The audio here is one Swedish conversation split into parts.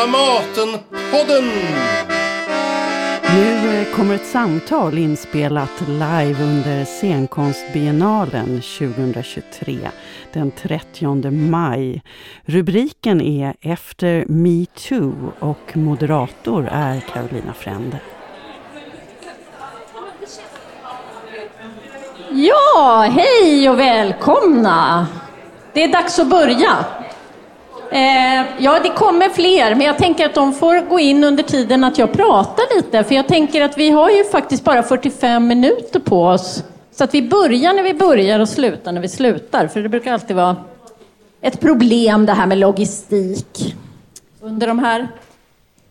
Dramaten-podden! Nu eh, kommer ett samtal inspelat live under scenkonstbiennalen 2023 den 30 maj. Rubriken är Efter metoo och moderator är Carolina Frände. Ja, hej och välkomna! Det är dags att börja. Eh, ja, det kommer fler, men jag tänker att de får gå in under tiden att jag pratar lite, för jag tänker att vi har ju faktiskt bara 45 minuter på oss. Så att vi börjar när vi börjar och slutar när vi slutar, för det brukar alltid vara ett problem det här med logistik under de här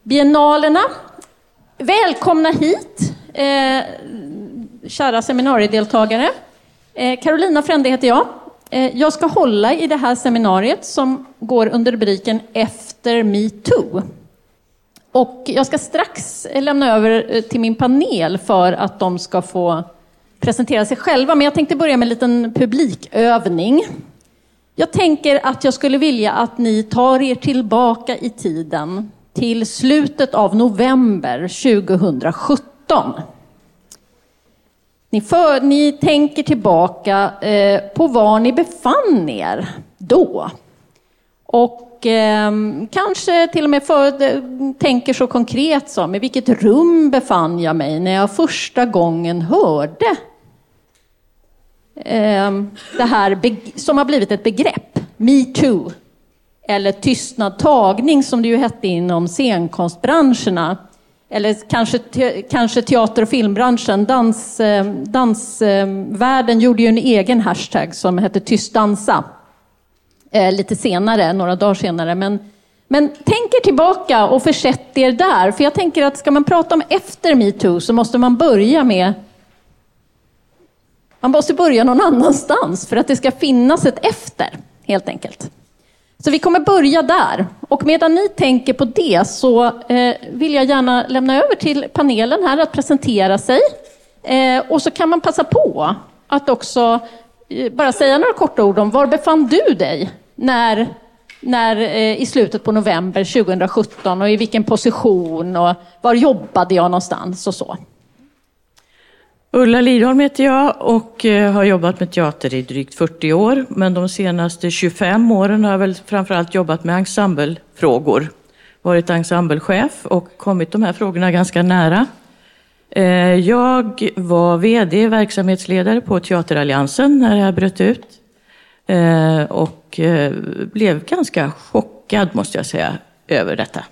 biennalerna. Välkomna hit, eh, kära seminariedeltagare. Eh, Carolina Frände heter jag. Eh, jag ska hålla i det här seminariet som går under rubriken Efter metoo. Och jag ska strax eh, lämna över eh, till min panel för att de ska få presentera sig själva. Men jag tänkte börja med en liten publikövning. Jag tänker att jag skulle vilja att ni tar er tillbaka i tiden till slutet av november 2017. Ni, för, ni tänker tillbaka eh, på var ni befann er då. Och eh, kanske till och med för, tänker så konkret som i vilket rum befann jag mig när jag första gången hörde eh, det här som har blivit ett begrepp, metoo. Eller tystnad tagning som det ju hette inom scenkonstbranscherna eller kanske, te, kanske teater och filmbranschen, dans, eh, dansvärlden gjorde ju en egen hashtag som hette Tyst dansa. Eh, lite senare, några dagar senare. Men, men tänk er tillbaka och försätt er där. För jag tänker att ska man prata om efter metoo så måste man börja med man måste börja någon annanstans för att det ska finnas ett efter, helt enkelt. Så vi kommer börja där. Och medan ni tänker på det så eh, vill jag gärna lämna över till panelen här att presentera sig. Eh, och så kan man passa på att också eh, bara säga några korta ord om var befann du dig när, när, eh, i slutet på november 2017 och i vilken position och var jobbade jag någonstans och så. Ulla Lidholm heter jag och eh, har jobbat med teater i drygt 40 år. Men de senaste 25 åren har jag väl framförallt jobbat med ensemblefrågor. Varit ensemblechef och kommit de här frågorna ganska nära. Eh, jag var VD, verksamhetsledare på Teateralliansen när det här bröt ut. Eh, och blev ganska chockad, måste jag säga, över detta.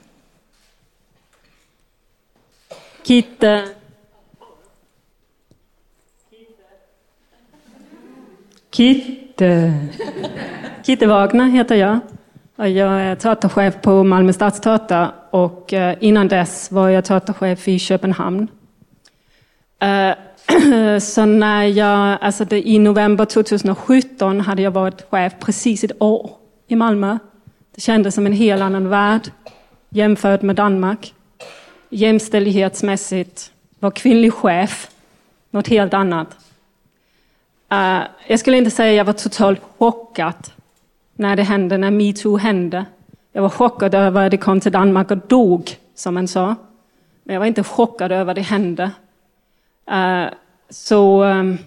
Kitte Kitte. Eh, Kitte Wagner heter jag. Jag är teaterchef på Malmö stadsteater och eh, innan dess var jag teaterchef i Köpenhamn. Eh, så när jag, alltså det, i november 2017 hade jag varit chef precis ett år i Malmö. Det kändes som en helt annan värld jämfört med Danmark. Jämställdhetsmässigt var kvinnlig chef något helt annat. Uh, jag skulle inte säga att jag var totalt chockad när det hände, när metoo hände. Jag var chockad över att det kom till Danmark och dog, som man sa. Men jag var inte chockad över att det hände. Uh, så um,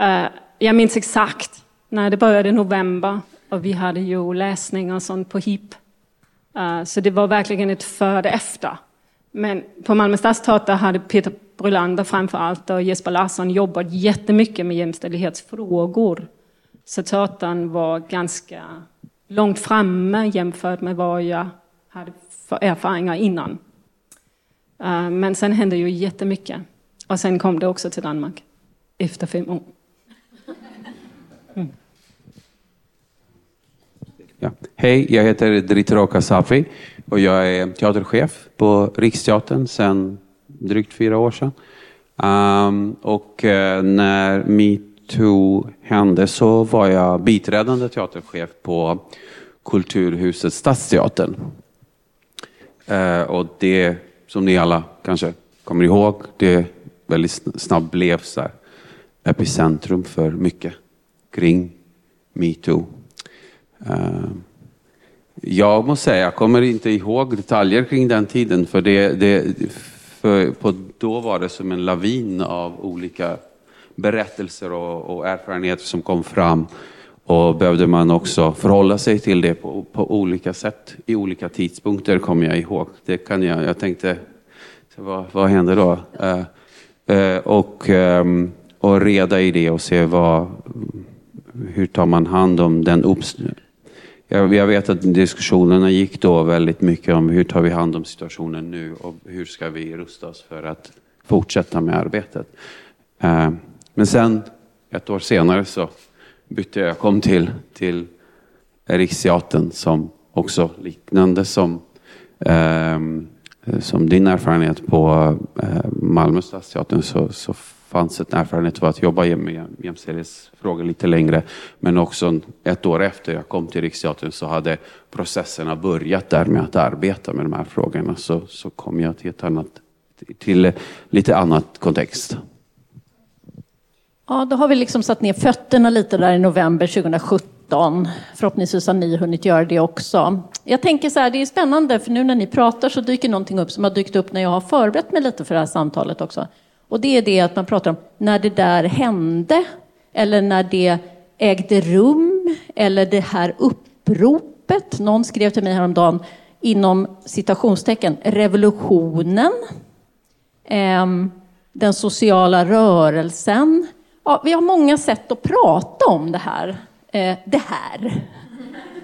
uh, jag minns exakt när det började i november och vi hade ju läsningar och sånt på HIP. så det var verkligen ett före och efter. Men på Malmö stadsteater hade Peter Brolander framför allt och Jesper Larsson jobbat jättemycket med jämställdhetsfrågor. Så teatern var ganska långt framme jämfört med vad jag hade för erfarenheter innan. Eh, men sen hände ju jättemycket. Och sen kom det också till Danmark efter fem år. Mm. Ja. Hej, jag heter Dritroka Safi och jag är teaterchef på Riksteatern sedan drygt fyra år sedan. Um, och uh, när metoo hände så var jag biträdande teaterchef på Kulturhuset Stadsteatern. Uh, och det, som ni alla kanske kommer ihåg, det väldigt snabbt blev så här, epicentrum för mycket kring metoo. Uh, Jag måste säga, jag kommer inte ihåg detaljer kring den tiden. För, det, det, för på, då var det som en lavin av olika berättelser och, och erfarenheter som kom fram. Och behövde man också förhålla sig till det på, på olika sätt i olika tidpunkter, kommer jag ihåg. Det kan jag, jag tänkte, vad, vad händer då? Uh, uh, och, um, och reda i det och se vad, hur tar man hand om den uppstående jag, jag vet att diskussionerna gick då väldigt mycket om hur tar vi hand om situationen nu och hur ska vi rusta oss för att fortsätta med arbetet. Eh, men sen, ett år senare, så bytte jag, jag kom till, till Riksteatern som också liknande som, eh, som din erfarenhet på eh, Malmö Stadsteater. så, så fanns en erfarenhet av att jobba med jämställdhetsfrågor lite längre. Men också ett år efter jag kom till Riksteatern så hade processerna börjat där med att arbeta med de här frågorna. Så, så kom jag till ett annat, till lite annat kontext. Ja, då har vi liksom satt ner fötterna lite där i november 2017. Förhoppningsvis har ni hunnit göra det också. Jag tänker så här, det är spännande för nu när ni pratar så dyker någonting upp som har dykt upp när jag har förberett mig lite för det här samtalet också. Och det är det att man pratar om när det där hände, eller när det ägde rum, eller det här uppropet. Någon skrev till mig häromdagen, inom citationstecken, revolutionen, ehm, den sociala rörelsen. Ja, vi har många sätt att prata om det här. Eh, det här.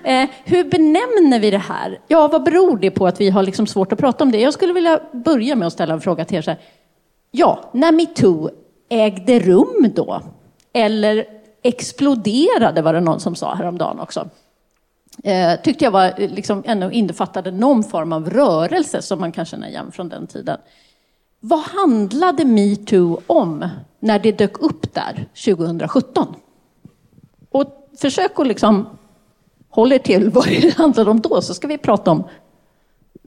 Eh, hur benämner vi det här? Ja, vad beror det på att vi har liksom svårt att prata om det? Jag skulle vilja börja med att ställa en fråga till er. Så här. Ja, när metoo ägde rum då, eller exploderade var det någon som sa häromdagen också. Eh, tyckte jag var, eh, liksom, ändå innefattade någon form av rörelse som man kan känna igen från den tiden. Vad handlade metoo om när det dök upp där 2017? Och försök att liksom hålla er till vad det handlade om då, så ska vi prata om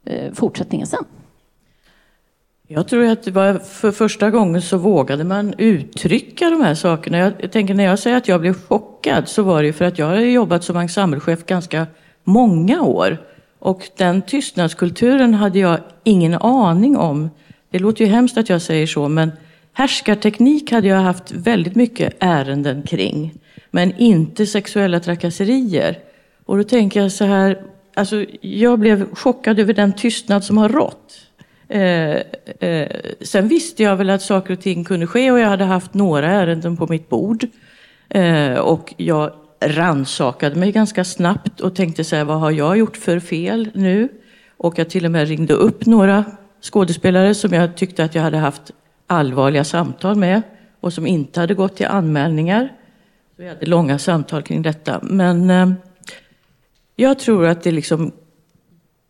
eh, fortsättningen sen. Jag tror att det var för första gången så vågade man uttrycka de här sakerna. Jag tänker när jag säger att jag blev chockad så var det för att jag har jobbat som ensemblechef ganska många år. Och den tystnadskulturen hade jag ingen aning om. Det låter ju hemskt att jag säger så, men härskarteknik hade jag haft väldigt mycket ärenden kring. Men inte sexuella trakasserier. Och då tänker jag så här, alltså jag blev chockad över den tystnad som har rått. Eh, eh, sen visste jag väl att saker och ting kunde ske och jag hade haft några ärenden på mitt bord. Eh, och jag ransakade mig ganska snabbt och tänkte så här, vad har jag gjort för fel nu? Och jag till och med ringde upp några skådespelare som jag tyckte att jag hade haft allvarliga samtal med och som inte hade gått till anmälningar. Så vi hade långa samtal kring detta. Men eh, jag tror att det liksom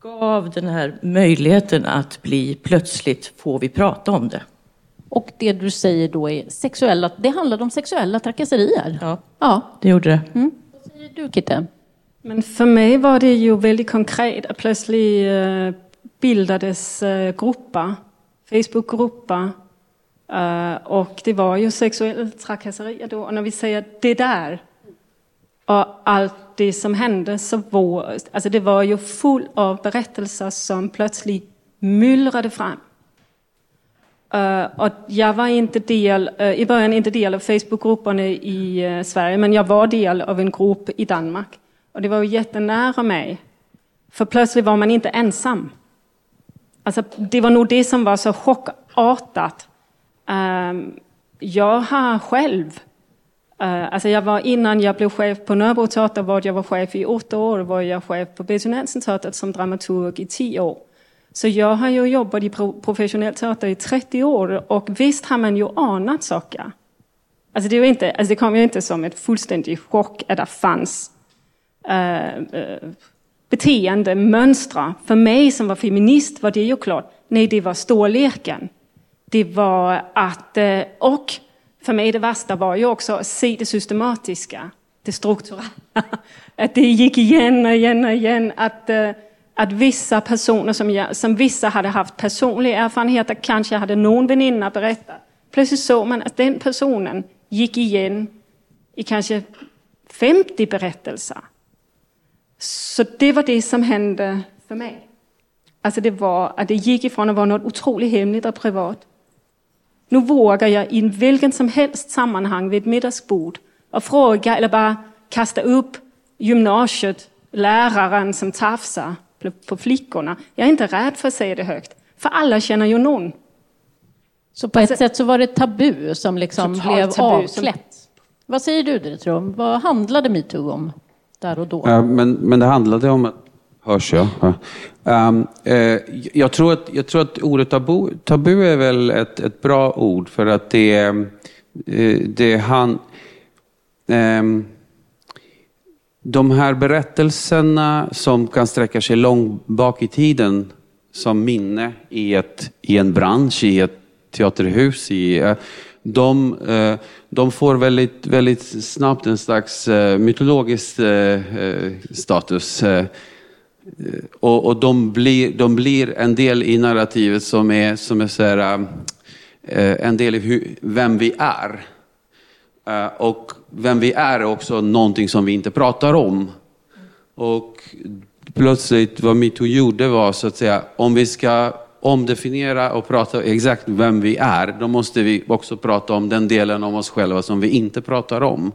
gav den här möjligheten att bli plötsligt får vi prata om det. Och det du säger då är sexuella, det handlade om sexuella trakasserier? Ja, ja. det gjorde det. Mm. Vad säger du Kitte? Men för mig var det ju väldigt konkret att plötsligt uh, bildades uh, grupper, Facebookgrupper uh, och det var ju sexuella trakasserier då. Och när vi säger det där och allt det som hände så var, alltså det var ju full av berättelser som plötsligt myllrade fram. Uh, och jag var inte del, uh, i början inte del av Facebookgrupperna i uh, Sverige, men jag var del av en grupp i Danmark. Och det var ju jättenära mig. För plötsligt var man inte ensam. Alltså, det var nog det som var så chockartat. Ehm, jag har själv Uh, Eh, alltså jag var innan jag blev chef på Nörbro Teater var jag var chef i åtta år, var jag chef på Beethoven Nansen Teater som dramaturg i tio år. Så jag har ju jobbat i professionell teater i 30 år och visst har man ju anat saker. Alltså det, är inte, alltså det kom ju inte som ett fullständig chock att det fanns äh, beteende, mönster. För mig som var feminist var det ju klart, nej det var storleken. Det var att, och för mig det värsta var ju också att se det systematiska, det strukturella. Att det gick igen och igen och igen. Att, eh, att vissa personer som, jag, som vissa hade haft personliga erfarenheter, kanske hade någon väninna berättat. Plötsligt såg man att den personen gick igen i kanske 50 berättelser. Så det var det som hände för mig. Alltså det var att det gick ifrån att vara något otroligt hemligt och privat. Nu vågar jag i vilken som helst sammanhang vid ett middagsbord och fråga eller bara kasta upp gymnasiet, läraren som tafsar på flickorna. Jag är inte rädd för att säga det högt, för alla känner ju någon. Så på ett alltså, sätt så var det tabu som liksom blev tabu, avklätt? Som... Vad säger du Ditrom? Vad handlade metoo om där och då? Ja, men, men det handlade om att Hörs jag? Ja. Um, eh, jag, tror att, jag tror att ordet tabu, tabu är väl ett, ett bra ord för att det, eh, det han... Eh, de här berättelserna som kan sträcka sig långt bak i tiden som minne i, ett, i en bransch, i ett teaterhus, i, eh, de, eh, de får väldigt, väldigt snabbt en slags eh, mytologisk status. Eh, och, och de, blir, de blir en del i narrativet som är, som är så här, eh, en del i hur, vem vi är. Eh, och vem vi är är också någonting som vi inte pratar om. Och plötsligt vad metoo gjorde var så att säga, om vi ska omdefiniera och prata exakt vem vi är, då måste vi också prata om den delen om oss själva som vi inte pratar om.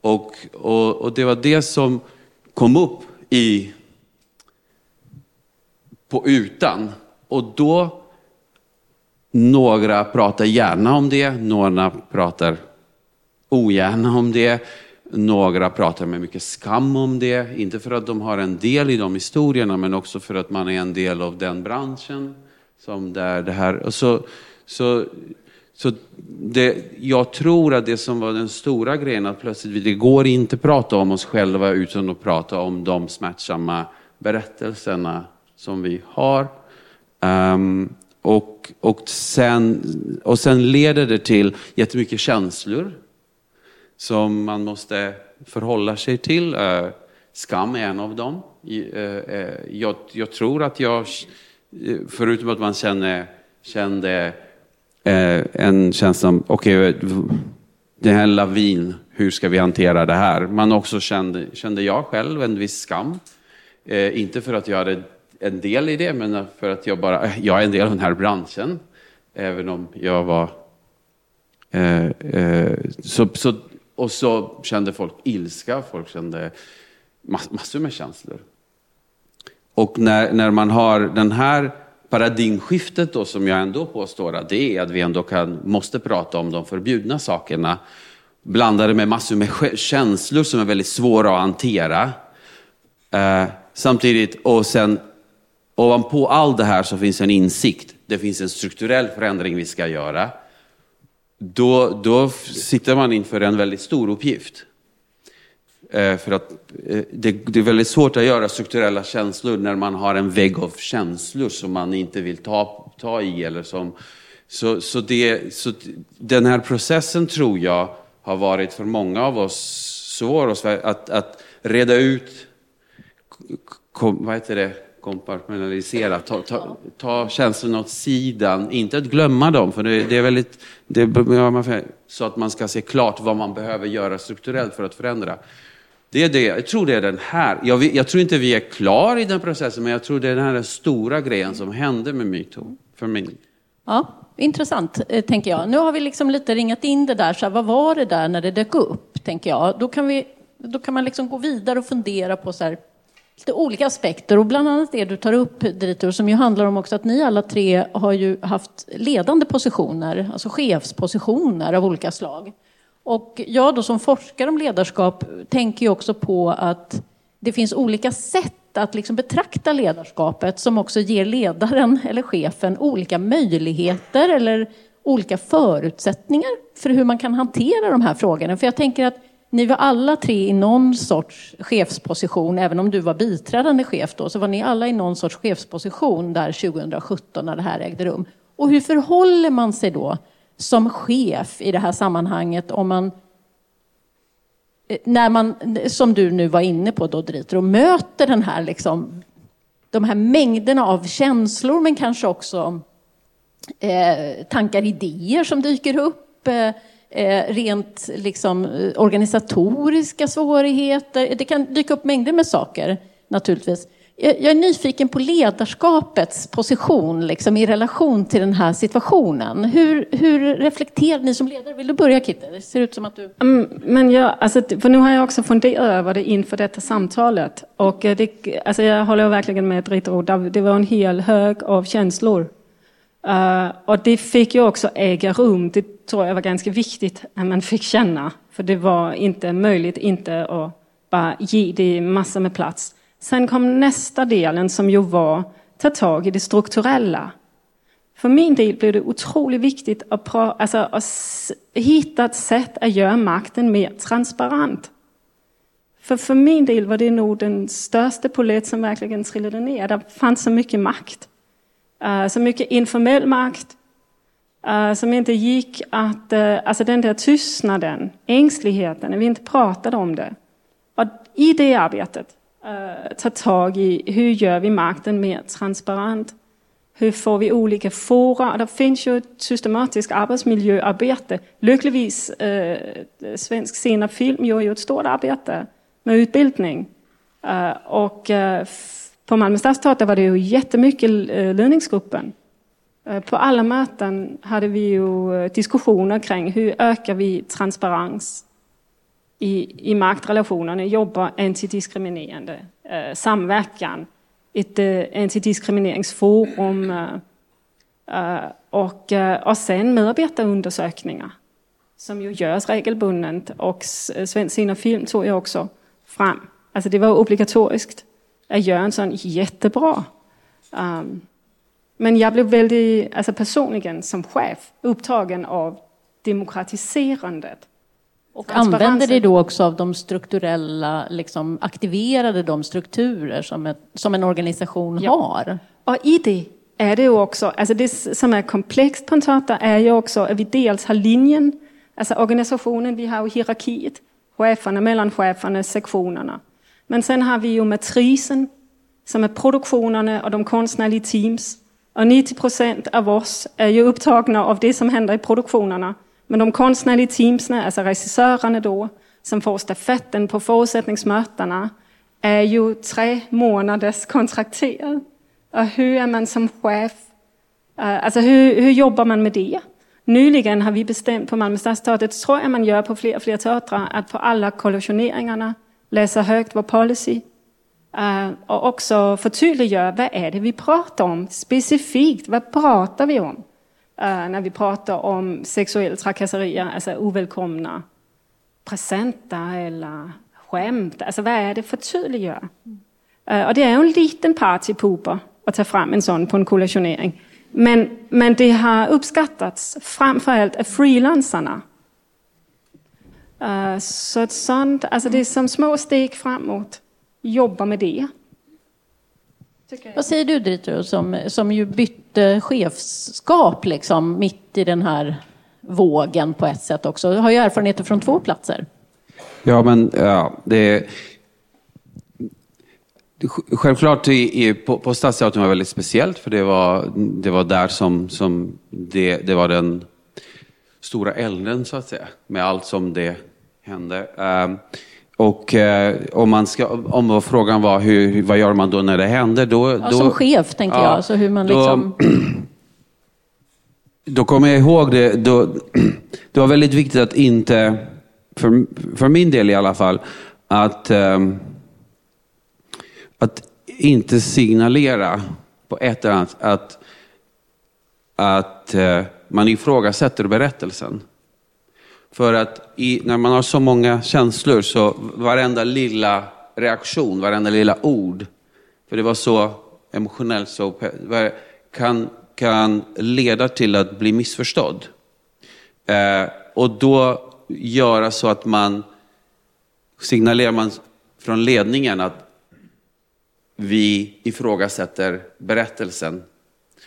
Och, och, och det var det som kom upp i på utan. Och då, några pratar gärna om det, några pratar ogärna om det. Några pratar med mycket skam om det, inte för att de har en del i de historierna, men också för att man är en del av den branschen. Som där det här, så, så, så det, jag tror att det som var den stora grejen, att plötsligt det går inte att prata om oss själva utan att prata om de smärtsamma berättelserna som vi har. Um, och, och, sen, och sen leder det till jättemycket känslor som man måste förhålla sig till. Uh, skam är en av dem. Uh, jag, jag tror att jag, förutom att man känner, kände eh, en känsla om, okej, okay, det här lavin, hur ska vi hantera det här? Man också kände, kände jag själv en viss skam. Inte för att jag hade en del i det, men för att jag bara, jag är en del av den här branschen. Även om jag var eh, eh, så, så och så kände folk ilska, folk kände massor med känslor. Och när, när man har den här paradigmskiftet då, som jag ändå påstår att det är, att vi ändå kan, måste prata om de förbjudna sakerna, blandade med massor med känslor som är väldigt svåra att hantera. Eh, samtidigt, och sen ovanpå allt det här så finns en insikt. Det finns en strukturell förändring vi ska göra då, då sitter man inför en väldigt stor uppgift. Eh, för att eh, det, det, är väldigt svårt att göra strukturella känslor när man har en vägg av känslor som man inte vill ta, ta i. Eller som, så, så, det, så den här processen tror jag har varit för många av oss svår att, att reda ut, vad heter det, kompartmentalisera, ta, ta, ta känslorna åt sidan, inte att glömma dem, för det, det är väldigt, det, så att man ska se klart vad man behöver göra strukturellt för att förändra. Det är det, jag tror det är den här, jag, jag tror inte vi är klara i den processen, men jag tror det är den här stora grejen som hände med metoo, för min Ja, intressant, eh, tänker jag. Nu har vi liksom lite ringat in det där, så här, vad var det där när det dök upp, tänker jag. Då kan, vi, då kan man liksom gå vidare och fundera på så här, lite olika aspekter och bland annat det du tar upp Dieter som ju handlar om också att ni alla tre har ju haft ledande positioner, alltså chefspositioner av olika slag. Och jag då som forskar om ledarskap tänker ju också på att det finns olika sätt att liksom betrakta ledarskapet som också ger ledaren eller chefen olika möjligheter eller olika förutsättningar för hur man kan hantera de här frågorna. För jag tänker att ni var alla tre i någon sorts chefsposition, även om du var biträdande chef då, så var ni alla i någon sorts chefsposition där 2017 när det här ägde rum. Och hur förhåller man sig då som chef i det här sammanhanget om man eh, när man, som du nu var inne på då, Driter, och möter den här liksom, de här mängderna av känslor, men kanske också eh, tankar, idéer som dyker upp. Eh, eh, Eh, rent liksom, eh, organisatoriska svårigheter. Det kan dyka upp mängder med saker naturligtvis. Jag är nyfiken på ledarskapets position liksom, i relation till den här situationen. Hur, hur reflekterar ni som ledare? Vill du börja Kitte? Det ser ut som att du... Mm, men jag, alltså, för nu har jag också funderat över det inför detta samtalet. Och eh, det, alltså, jag håller verkligen med Ritro. Det var en hel hög av känslor. Uh, och det fick ju också äga rum. Det tror jag var ganska viktigt att man fick känna. För det var inte möjligt inte att bara ge det massor med plats. Sen kom nästa delen som ju var ta tag i det strukturella. För min del blev det otroligt viktigt att, alltså, att hitta ett sätt att göra makten mer transparent. För för min del var det nog den största polett som verkligen trillade ner. Det fanns så mycket makt. Eh, så mycket informell makt. Eh, som inte gick att, eh, alltså den där tystnaden, ängsligheten, när vi inte pratade om det. Och i det arbetet ta tag i hur gör vi makten mer transparent? Hur får vi olika fora? Det finns ju ett systematiskt arbetsmiljöarbete. Lyckligtvis, svensk scen och film gör ju ett stort arbete med utbildning. Och på Malmö stadsteater var det ju jättemycket eh, ledningsgruppen. Eh, på alla möten hade vi ju eh, diskussioner kring hur ökar vi transparens i, i maktrelationerna jobbar antidiskriminerande, eh, samverkan, ett eh, antidiskrimineringsforum eh, och, eh, och sen medarbetarundersökningar som ju görs regelbundet och Svensk Film tog jag också fram. Alltså det var obligatoriskt att göra en sån jättebra. Um, men jag blev väldigt, alltså personligen som chef, upptagen av demokratiserandet och använder det då också av de strukturella, liksom, aktiverade de strukturer som, ett, som en organisation ja. har? Och i det är det ju också, alltså det som är komplext på en teater är ju också att vi dels har linjen, alltså organisationen, vi har ju hierarkiet, cheferna, mellancheferna, sektionerna. Men sen har vi ju matrisen, som är produktionerna och de konstnärliga teams. Och 90 procent av oss är ju upptagna av det som händer i produktionerna. Men de konstnärliga teamsen, alltså regissörerna då, som får stafetten på förutsättningsmötena, är ju tre månaders kontrakterade. Och hur är man som chef? Øh, alltså hur, hur jobbar man med det? Nyligen har vi bestämt på Malmö stadsteater, tror jag man gör på fler och fler teatrar, att på alla kollationeringarna läsa högt vår policy. Eh, och också förtydliggöra vad är det vi pratar om specifikt. Vad pratar vi om? Eh, när vi pratar om sexuella trakasserier, alltså ovälkomna presenter eller skämt. Alltså vad är det förtydliggör? Eh, och det är ju en liten partypooper att ta fram en sån på en kollationering. Men, men det har uppskattats framförallt av frilansarna. Uh, så ett sånt, alltså det är som små steg framåt. Jobba med det. Vad säger du Dritro, som, som ju bytte chefskap liksom, mitt i den här vågen på ett sätt också. Du har ju erfarenheter från två platser. Ja, men ja, det Självklart i, på, på Stadsteatern var väldigt speciellt för det var, det var där som, som det, det var den stora elden så att säga. Med allt som det hände. Um, och eh, om, man ska, om frågan var hur, vad gör man då när det händer? Då, ja, då, som chef tänker ja, jag. Så hur man liksom... då, då kommer jag ihåg det. Då, det var väldigt viktigt att inte, för, för min del i alla fall, att, eh, att inte signalera på ett eller annat att, att eh, man ifrågasätter berättelsen. För att i, när man har så många känslor så varenda lilla reaktion, varenda lilla ord, för det var så emotionellt, så, kan, kan leda till att bli missförstådd. Eh, och då göra så att man signalerar man från ledningen att vi ifrågasätter berättelsen.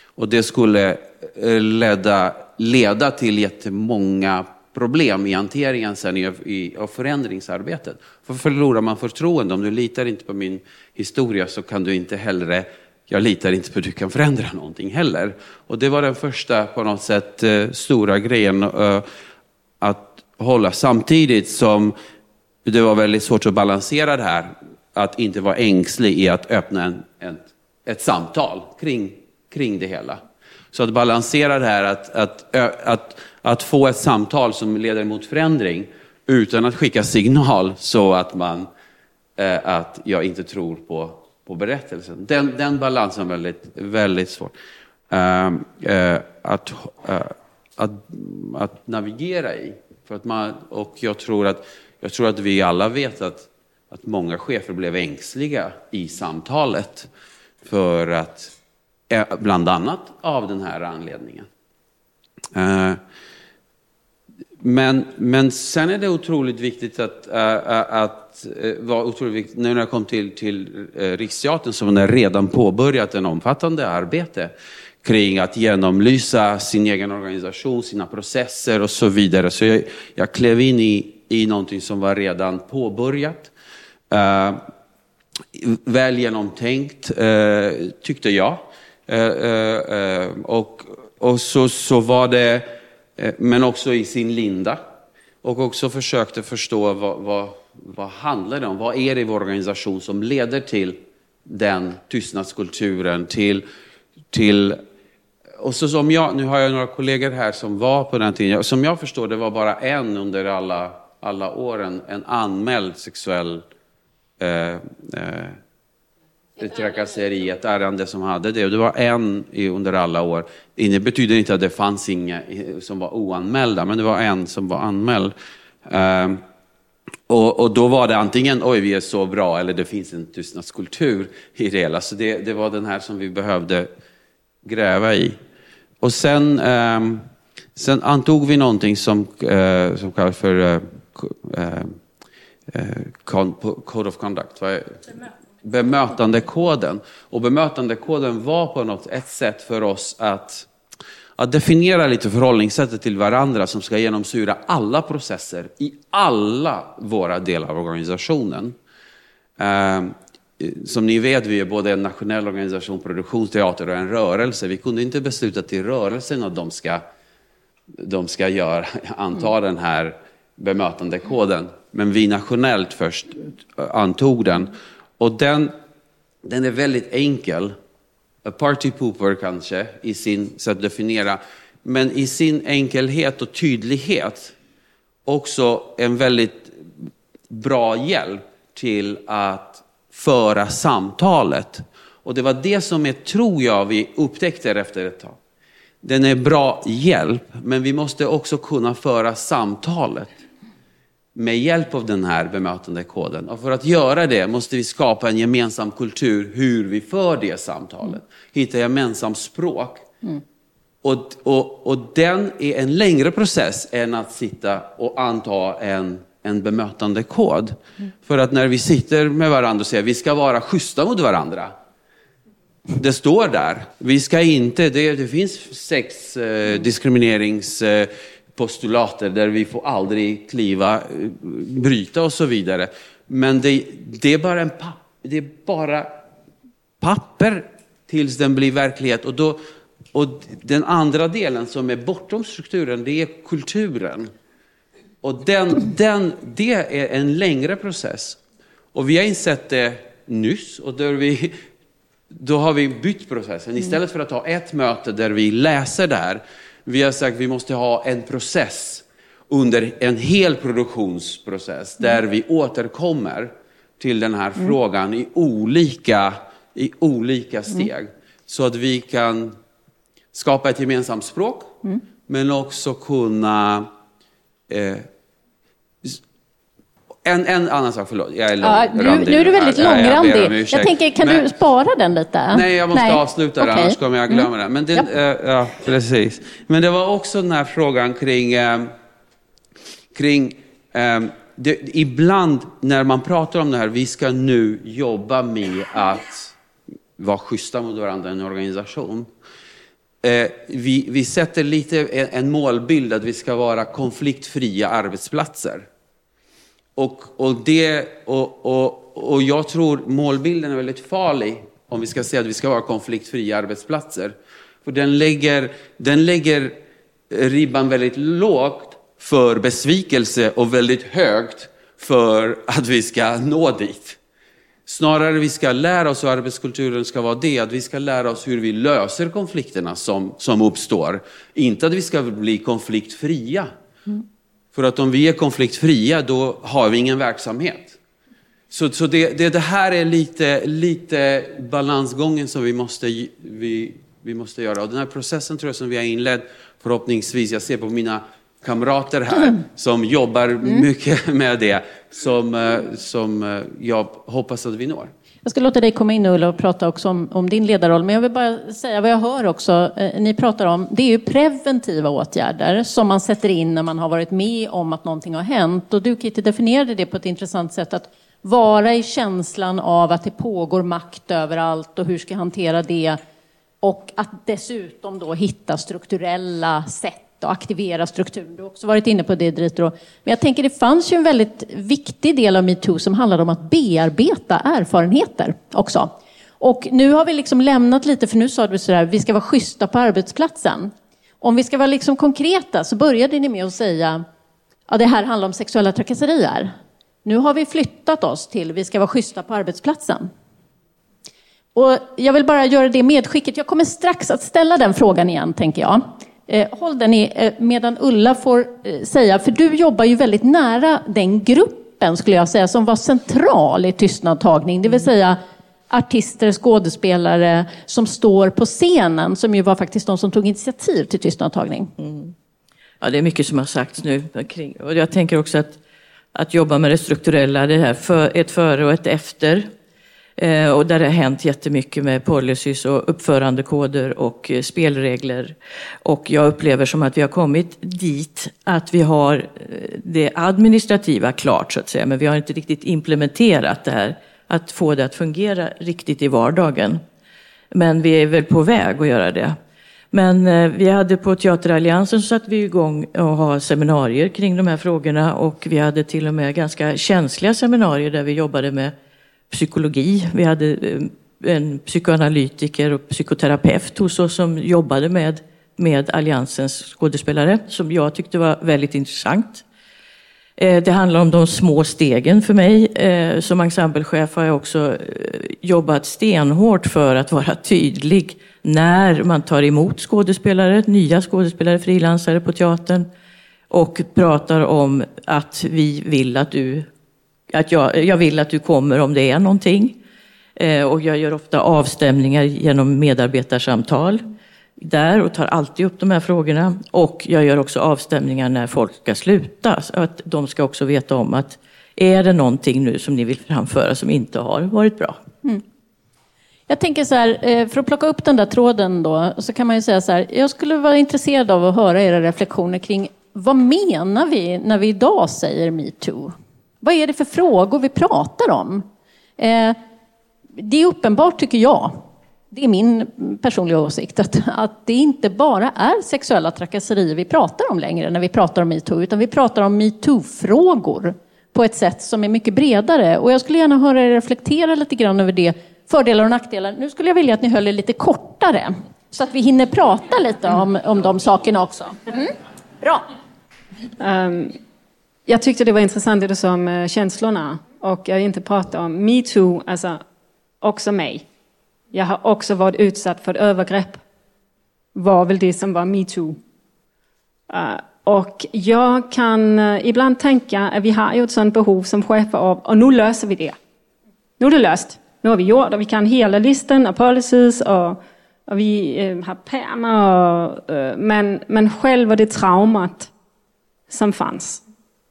Och det skulle Eh, leda, leda till jättemånga problem i hanteringen sen i, i, av förändringsarbetet. För förlorar man förtroende, om du litar inte på min historia så kan du inte heller, jag litar inte på att du kan förändra någonting heller. Och det var den första på något sätt eh, stora grejen, eh, att hålla samtidigt som det var väldigt svårt att balansera det här. Att inte vara ängslig i att öppna en, en, ett samtal kring, kring det hela. Så att balansera det här, att, att, att, att få ett samtal som leder mot förändring utan att skicka signal så att man eh, att jag inte tror på, på berättelsen. Den, den balansen är väldigt, väldigt svår. Ehm, eh, att, eh, att, att navigera i. För att man, och jag tror, att, jag tror att vi alla vet att, att många chefer blev ängsliga i samtalet. För att, Eh, bland annat av den här anledningen. Eh, men, men sen är det otroligt viktigt att, eh, att otroligt viktigt, nu när jag kom till, till Riksteatern som har redan påbörjat en omfattande arbete kring att genomlysa sin egen organisation, sina processer och så vidare. Så jag, jag klev in i, i någonting som var redan påbörjat. Uh, väl genomtänkt, uh, tyckte jag. Eh, eh, eh, och och så, så var det men också i sin linda. Och också försökte förstå vad, vad, vad handlar det om? Vad är det i vår organisation som leder till den tystnadskulturen, till, till och så som jag, nu har jag några kollegor här som var på den tiden, som jag förstår det var bara en under alla, alla åren, en anmäld sexuell eh, eh, trakasseri, ett ärende som hade det. Och det var en under alla år. Det betyder inte att det fanns inga eh, som var oanmälda, men det var en som var anmäld. Um, och, och, då var det antingen, oj vi är så bra, eller det finns en tystnadskultur i det hela. Så det, det var den här som vi behövde gräva i. Och sen, um, sen antog vi någonting som, uh, som kallas för uh, uh, Code of Conduct. Vad är, bemötandekoden. Och bemötandekoden var på något ett sätt för oss att, att definiera lite förhållningssättet till varandra som ska genomsyra alla processer i alla våra delar av organisationen. Eh, som ni vet, vi är både en nationell organisation, produktionsteater och en rörelse. Vi kunde inte besluta till rörelsen att de ska, de ska göra, anta den här bemötandekoden. Men vi nationellt först antog den. Och den, den är väldigt enkel. A party pooper kanske, i sin sätt att definiera. Men i sin enkelhet och tydlighet också en väldigt bra hjälp till att föra samtalet. Och det var det som jag tror jag, vi upptäckte efter ett tag. Den är bra hjälp, men vi måste också kunna föra samtalet med hjälp av den här bemötandekoden. Och för att göra det måste vi skapa en gemensam kultur hur vi för det samtalet. Hitta gemensamt språk. Mm. Och, och, och den är en längre process än att sitta och anta en, en bemötandekod. Mm. För att när vi sitter med varandra och säger vi ska vara schyssta mot varandra. Det står där. Vi ska inte, det, det finns sex eh, diskriminerings eh, postulater där vi får aldrig kliva, eh, bryta och så vidare. Men det, det är bara en papp, det är bara papper tills den blir verklighet. Och, då, och den andra delen som är bortom strukturen, det är kulturen. Och den, den, det är en längre process. Och vi har insett det nyss och där vi, då har vi bytt processen. Istället för att ha ett möte där vi läser det här, vi har sagt att vi måste ha en process under en hel produktionsprocess där vi återkommer till den här mm. frågan i olika, i olika mm. steg. Mm. Så att vi kan skapa ett gemensamt språk, mm. men också kunna eh, en, en annan sak, förlåt. Jag är lång, ja, nu, nu är du väldigt långrandig. Jag, jag, jag, tänker, kan men, du spara den lite? Nej, jag måste Nej. avsluta okay. annars kommer jag glömma mm. den. Men det, ja. Äh, ja. precis. Men det var också den här frågan kring, äh, kring äh, det, ibland när man pratar om det här, vi ska nu jobba med att vara schyssta mot varandra i en organisation. vi, vi sätter lite en, en målbild att vi ska vara konfliktfria arbetsplatser. Och, och, det, och, och, och jag tror målbilden är väldigt farlig om vi ska säga att vi ska vara konfliktfria arbetsplatser. För den lägger, den lägger ribban väldigt lågt för besvikelse och väldigt högt för att vi ska nå dit. Snarare vi ska lära oss, och arbetskulturen ska vara det, att vi ska lära oss hur vi löser konflikterna som, som uppstår. Inte att vi ska bli konfliktfria. Mm. För att om vi är konfliktfria, då har vi ingen verksamhet. Så, så det, det, det, här är lite, lite balansgången som vi måste, vi, vi måste göra. Och den här processen tror jag som vi har inlett, förhoppningsvis, jag ser på mina kamrater här som jobbar mm. mycket med det, som, eh, som eh, jag hoppas att vi når. Jag ska låta dig komma in Ulla och prata också om, om, din ledarroll, men jag vill bara säga vad jag hör också, eh, ni pratar om, det är ju preventiva åtgärder som man sätter in när man har varit med om att någonting har hänt. Och du Kitty definierade det på ett intressant sätt, att vara i känslan av att det pågår makt överallt och hur ska jag hantera det? Och att dessutom då hitta strukturella sätt sätt att aktivera strukturen. Du har också varit inne på det Dritro. Men jag tänker det fanns ju en väldigt viktig del av metoo som handlade om att bearbeta erfarenheter också. Och nu har vi liksom lämnat lite, för nu sa du sådär, vi ska vara schyssta på arbetsplatsen. Om vi ska vara liksom konkreta så började ni med att säga, ja det här handlar om sexuella trakasserier. Nu har vi flyttat oss till, vi ska vara schyssta på arbetsplatsen. Och jag vill bara göra det medskicket, jag kommer strax att ställa den frågan igen tänker jag. Eh, håll den i, eh, medan Ulla får eh, säga, för du jobbar ju väldigt nära den gruppen skulle jag säga som var central i tystnadtagning, det vill säga artister, skådespelare som står på scenen, som ju var faktiskt de som tog initiativ till tystnadtagning. Mm. Ja, det är mycket som har sagts nu. Och jag tänker också att, att jobba med det strukturella, det här för, ett före och ett efter. Eh, och där det har hänt jättemycket med policies och uppförandekoder och eh, spelregler. Och jag upplever som att vi har kommit dit att vi har eh, det administrativa klart så att säga, men vi har inte riktigt implementerat det här, att få det att fungera riktigt i vardagen. Men vi är väl på väg att göra det. Men eh, vi hade på Teateralliansen så satte vi igång och ha seminarier kring de här frågorna och vi hade till och med ganska känsliga seminarier där vi jobbade med psykologi. Vi hade eh, en psykoanalytiker och psykoterapeut hos oss som jobbade med, med Alliansens skådespelare som jag tyckte var väldigt intressant. Eh, det handlar om de små stegen för mig. Eh, som ensemblechef har jag också jobbat stenhårt för att vara tydlig när man tar emot skådespelare, nya skådespelare, frilansare på teatern och pratar om att vi vill att du att jag, jag vill att du kommer om det är någonting. Eh, och jag gör ofta avstämningar genom medarbetarsamtal där och tar alltid upp de här frågorna. Och jag gör också avstämningar när folk ska sluta. Så att de ska också veta om att är det någonting nu som ni vill framföra som inte har varit bra? Mm. Jag tänker så här, eh, för att plocka upp den där tråden då, så kan man ju säga så här, jag skulle vara intresserad av att höra era reflektioner kring vad menar vi när vi idag säger metoo? Vad är det för frågor vi pratar om? Eh, det är uppenbart, tycker jag, det är min personliga åsikt, att, att det inte bara är sexuella trakasserier vi pratar om längre när vi pratar om metoo, utan vi pratar om metoo-frågor på ett sätt som är mycket bredare. Och jag skulle gärna höra er reflektera lite grann över det, fördelar och nackdelar. Nu skulle jag vilja att ni höll er lite kortare, så att vi hinner prata lite om, om de sakerna också. Mm. Bra. Um. Jag tyckte det var intressant det du sa om eh, känslorna. Och jag inte prata om metoo, alltså också mig. Jag har också varit utsatt för övergrepp. Var väl det som var metoo. Uh, eh, och jag kan eh, ibland tänka att vi har ju ett sådant behov som chefer av, och nu löser vi det. Nu är det löst. Nu har vi gjort och vi kan hela listan av policies och, och vi har pärmar. men, men själva det traumat som fanns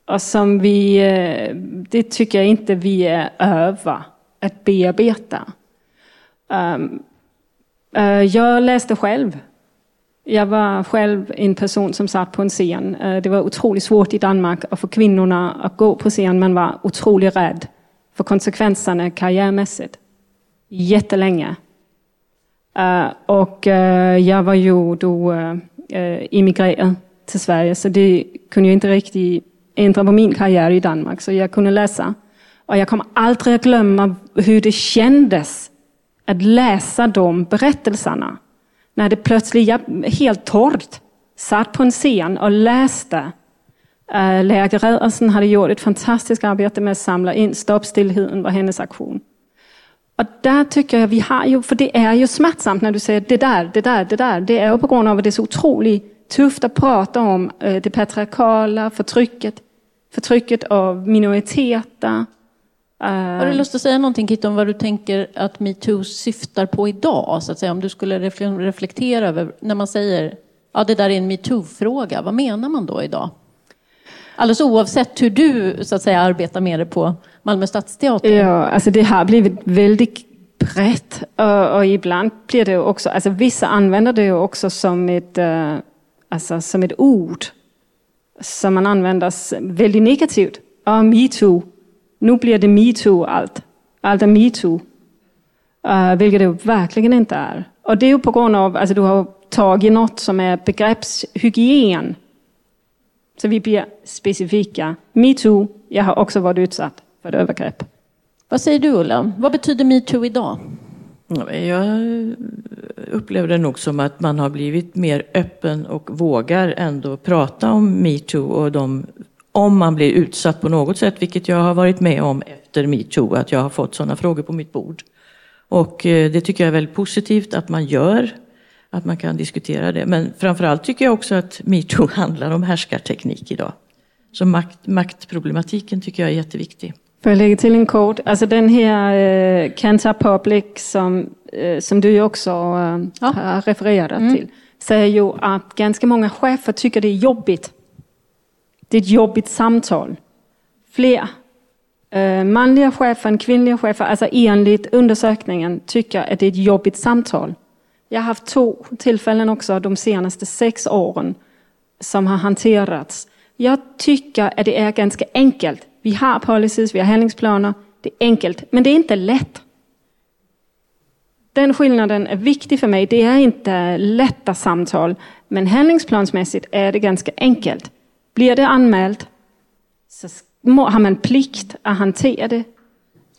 och som vi, eh, det tycker jag inte vi är över att bearbeta. Ehm, eh, jag läste själv. Jag var själv en person som satt på en scen. Eh, det var otroligt svårt i Danmark att få kvinnorna att gå på scen. Man var otroligt rädd för konsekvenserna karriärmässigt. Jättelänge. Och jag var ju då immigrerad till Sverige så det kunde jag inte riktigt ändra på min karriär i Danmark så jag kunde läsa. Och jag kommer aldrig att glömma hur det kändes att läsa de berättelserna. När det plötsligt, jag helt torrt, satt på en scen och läste eh, Lärke Redersen hade gjort ett fantastiskt arbete med att samla in Stopp stillheten var hennes aktion. Och där tycker jag vi har ju, för det är ju smärtsamt när du säger det där, det där, det där. Det är ju på grund av att det är så otroligt tufft att prata om eh, det patriarkala förtrycket, förtrycket av minoriteter. Har du lust att säga någonting Kit om vad du tänker att metoo syftar på idag? Så att säga, om du skulle reflektera över när man säger ja det där är en metoo-fråga, vad menar man då idag? Alldeles oavsett hur du så att säga, arbetar med det på Malmö stadsteater. Ja, alltså det har blivit väldigt brett och, och ibland blir det också, alltså vissa använder det också som ett, uh, alltså som ett ord som man använder väldigt negativt. Ja, metoo. Nu blir det metoo allt. Allt är metoo. Uh, eh, vilket det verkligen inte är. Och det är ju på grund av att alltså, du har tagit något som är begreppshygien så vi blir specifika. Metoo, jag har också varit utsatt för övergrepp. Vad säger du Ulla? Vad betyder metoo idag? Jag upplever det nog som att man har blivit mer öppen och vågar ändå prata om metoo och de, om man blir utsatt på något sätt, vilket jag har varit med om efter metoo, att jag har fått sådana frågor på mitt bord. Och eh, det tycker jag är väldigt positivt att man gör att man kan diskutera det. Men framförallt tycker jag också att metoo handlar om härskarteknik idag. Så makt, maktproblematiken tycker jag är jätteviktig. Får jag lägga till en kod? Alltså den här eh, Cancer Public som, eh, som du också eh, ja. har refererat mm. till säger ju att ganska många chefer tycker det är jobbigt. Det är ett jobbigt samtal. Fler eh, manliga chefer än kvinnliga chefer, alltså enligt undersökningen, tycker att det är ett jobbigt samtal. Jag har haft två tillfällen också de senaste sex åren som har hanterats. Jag tycker att det är ganska enkelt. Vi har policies, vi har handlingsplaner. Det är enkelt, men det är inte lätt. Den skillnaden är viktig för mig. Det är inte lätta samtal, men handlingsplansmässigt är det ganska enkelt. Blir det anmält så har man plikt att hantera det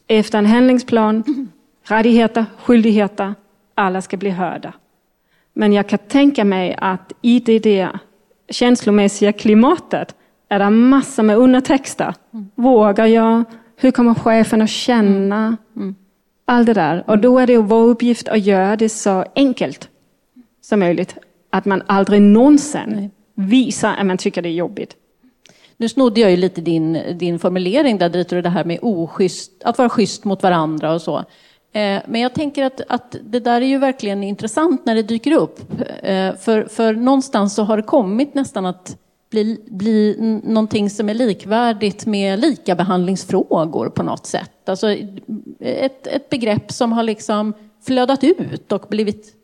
efter en handlingsplan, rättigheter, skyldigheter alla ska bli hörda. Men jag kan tänka mig att i det där känslomässiga klimatet är det massor med undertexter. Mm. Vågar jag? Hur kommer chefen att känna? Mm. mm. Allt det där. Och då är det vår uppgift att göra det så enkelt som möjligt. Att man aldrig någonsin visar att man tycker det är jobbigt. Nu snodde jag ju lite din, din formulering där, Dieter, det här med oschysst, att vara schysst mot varandra och så. Eh, men jag tänker att, att det där är ju verkligen intressant när det dyker upp. Eh, för, för någonstans så har det kommit nästan att bli, bli någonting som är likvärdigt med likabehandlingsfrågor på något sätt. Alltså ett, ett begrepp som har liksom flödat ut och blivit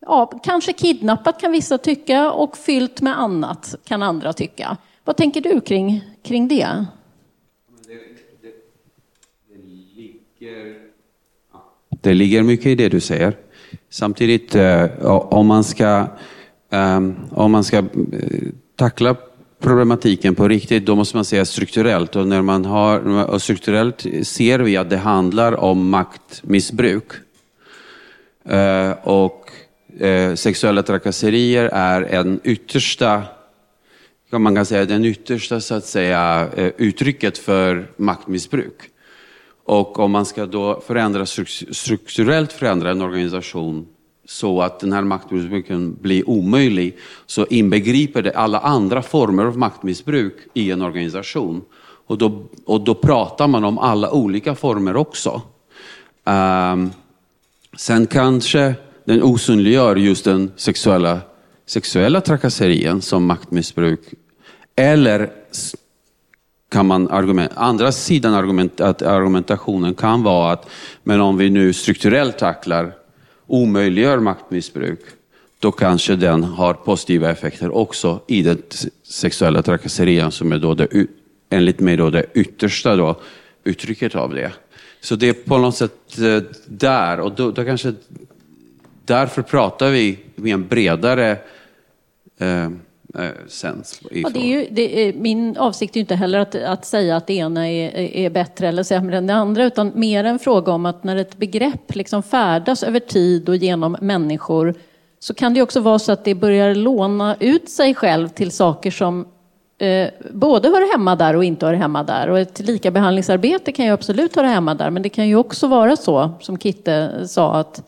ja, kanske kidnappat kan vissa tycka och fyllt med annat kan andra tycka. Vad tänker du kring, kring det? Det, det, det ligger det ligger mycket i det du säger. Samtidigt, eh, om man ska, Ehm, om man ska eh, tackla problematiken på riktigt, då måste man säga strukturellt. Och när man har, och strukturellt ser vi att det handlar om maktmissbruk. Eh, och eh, sexuella trakasserier är en yttersta, kan man kan säga, den yttersta så att säga, uttrycket för maktmissbruk. Och om man ska då förändra, strukturellt förändra en organisation så att den här maktmissbruken blir omöjlig, så inbegriper det alla andra former av maktmissbruk i en organisation. Och då, och då pratar man om alla olika former också. Um, sen kanske den osynliggör just den sexuella, sexuella trakasserien som maktmissbruk. Eller kan man argument, andra sidan argument, att argumentationen kan vara att men om vi nu strukturellt tacklar, omöjliggör maktmissbruk, då kanske den har positiva effekter också i den sexuella trakasserian som är då det, enligt mig då det yttersta då, uttrycket av det. Så det är på något sätt eh, där och då, då kanske därför pratar vi med en bredare eh, eh. Ja, det är ju, det är, min avsikt är inte heller att, att säga att det ena är, är bättre eller sämre än det andra, utan mer en fråga om att när ett begrepp liksom färdas över tid och genom människor så kan det också vara så att det börjar låna ut sig själv till saker som eh, både hör hemma där och inte hör hemma där. Och ett likabehandlingsarbete kan ju absolut höra hemma där, men det kan ju också vara så, som Kitte sa, att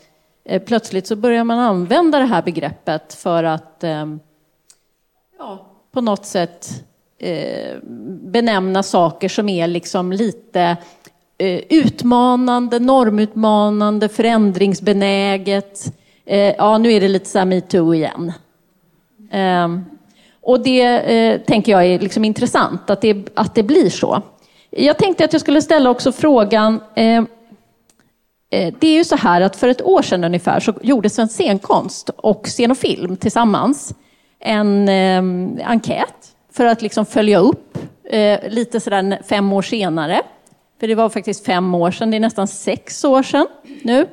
eh, plötsligt så börjar man använda det här begreppet för att eh, ja, på något sätt eh, benämna saker som är liksom lite eh, utmanande, normutmanande, förändringsbenäget. Eh, ja, nu är det lite så här metoo igen. Ehm, och det eh, tänker jag är liksom intressant, att det, att det blir så. Jag tänkte att jag skulle ställa också frågan, eh, eh, det är ju så här att för ett år sedan ungefär så gjorde Svensk scenkonst och Scen och film tillsammans en eh, enkät för att liksom följa upp eh, lite sådär fem år senare. För det var faktiskt fem år sedan, det är nästan sex år sedan nu.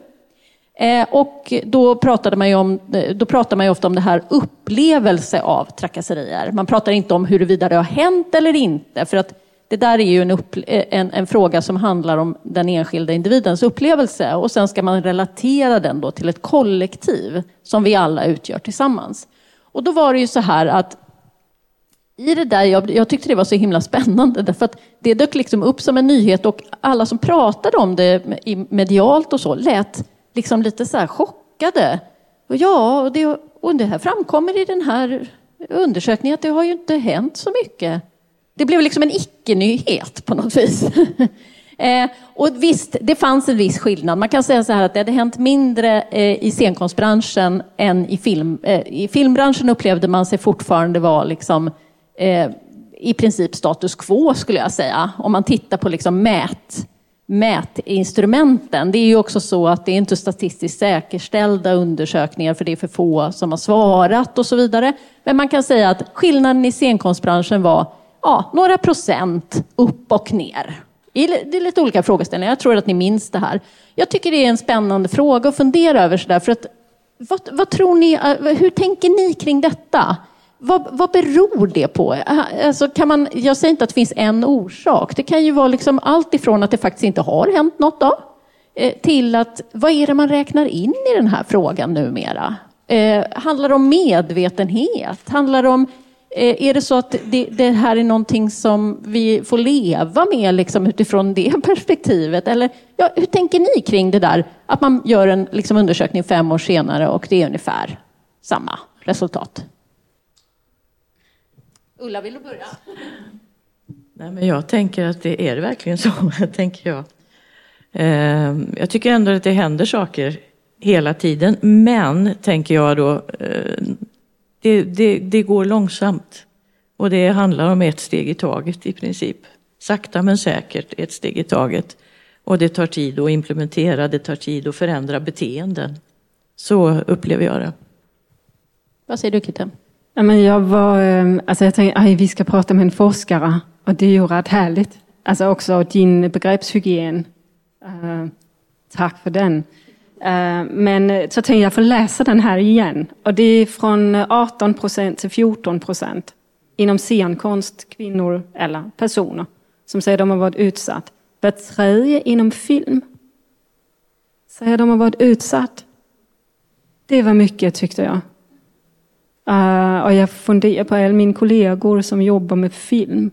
Eh, och då pratade man ju om, eh, då pratar man ju ofta om det här upplevelse av trakasserier. Man pratar inte om huruvida det har hänt eller inte, för att det där är ju en, upp, eh, en, en, fråga som handlar om den enskilda individens upplevelse och sen ska man relatera den då till ett kollektiv som vi alla utgör tillsammans. Och då var det ju så här att i det där, jag, jag, tyckte det var så himla spännande därför att det dök liksom upp som en nyhet och alla som pratade om det medialt och så lät liksom lite så här chockade. Och ja, och det, och det här framkommer i den här undersökningen att det har ju inte hänt så mycket. Det blev liksom en icke-nyhet på något vis. eh, och visst, det fanns en viss skillnad. Man kan säga så här att det hade hänt mindre eh, i scenkonstbranschen än i film. Eh, I filmbranschen upplevde man sig fortfarande vara liksom, eh, i princip status quo skulle jag säga. Om man tittar på liksom mät mätinstrumenten. Det är ju också så att det är inte statistiskt säkerställda undersökningar för det är för få som har svarat och så vidare. Men man kan säga att skillnaden i scenkonstbranschen var ja, några procent upp och ner. Det är lite olika frågeställningar. Jag tror att ni minns det här. Jag tycker det är en spännande fråga att fundera över. Så där, för att, vad, vad tror ni, eh, hur tänker ni kring detta? Vad, vad beror det på? Eh, alltså kan man, jag säger inte att det finns en orsak. Det kan ju vara liksom allt ifrån att det faktiskt inte har hänt något då, eh, till att vad är det man räknar in i den här frågan numera? Eh, handlar det om medvetenhet? Handlar det om är det så att det, det, här är någonting som vi får leva med liksom, utifrån det perspektivet? Eller ja, hur tänker ni kring det där att man gör en liksom, undersökning fem år senare och det är ungefär samma resultat? Ulla, vill du börja? Nej, men jag tänker att det är verkligen så, tänker jag. Ehm, jag tycker ändå att det händer saker hela tiden, men, tänker jag då, eh, det, det, det går långsamt. Och det handlar om ett steg i taget i princip. Sakta men säkert, ett steg i taget. Och det tar tid att implementera, det tar tid att förändra beteenden. Så upplever jag det. Vad säger du Kitte? Ja, men jag, var, ehm, alltså jag tänkte att vi ska prata med en forskare och det är ju rätt härligt. Alltså också din begreppshygien. Uh, tack för den. Eh, men så tänkte jag jag får läsa den här igen. Och det är från eh, 18 procent till 14 procent inom scenkonst, kvinnor eller personer som säger att de har varit utsatt. Var tredje inom film säger att de har varit utsatt. Det var mycket tyckte jag. Eh, och jag funderar på alla mina kollegor som jobbar med film.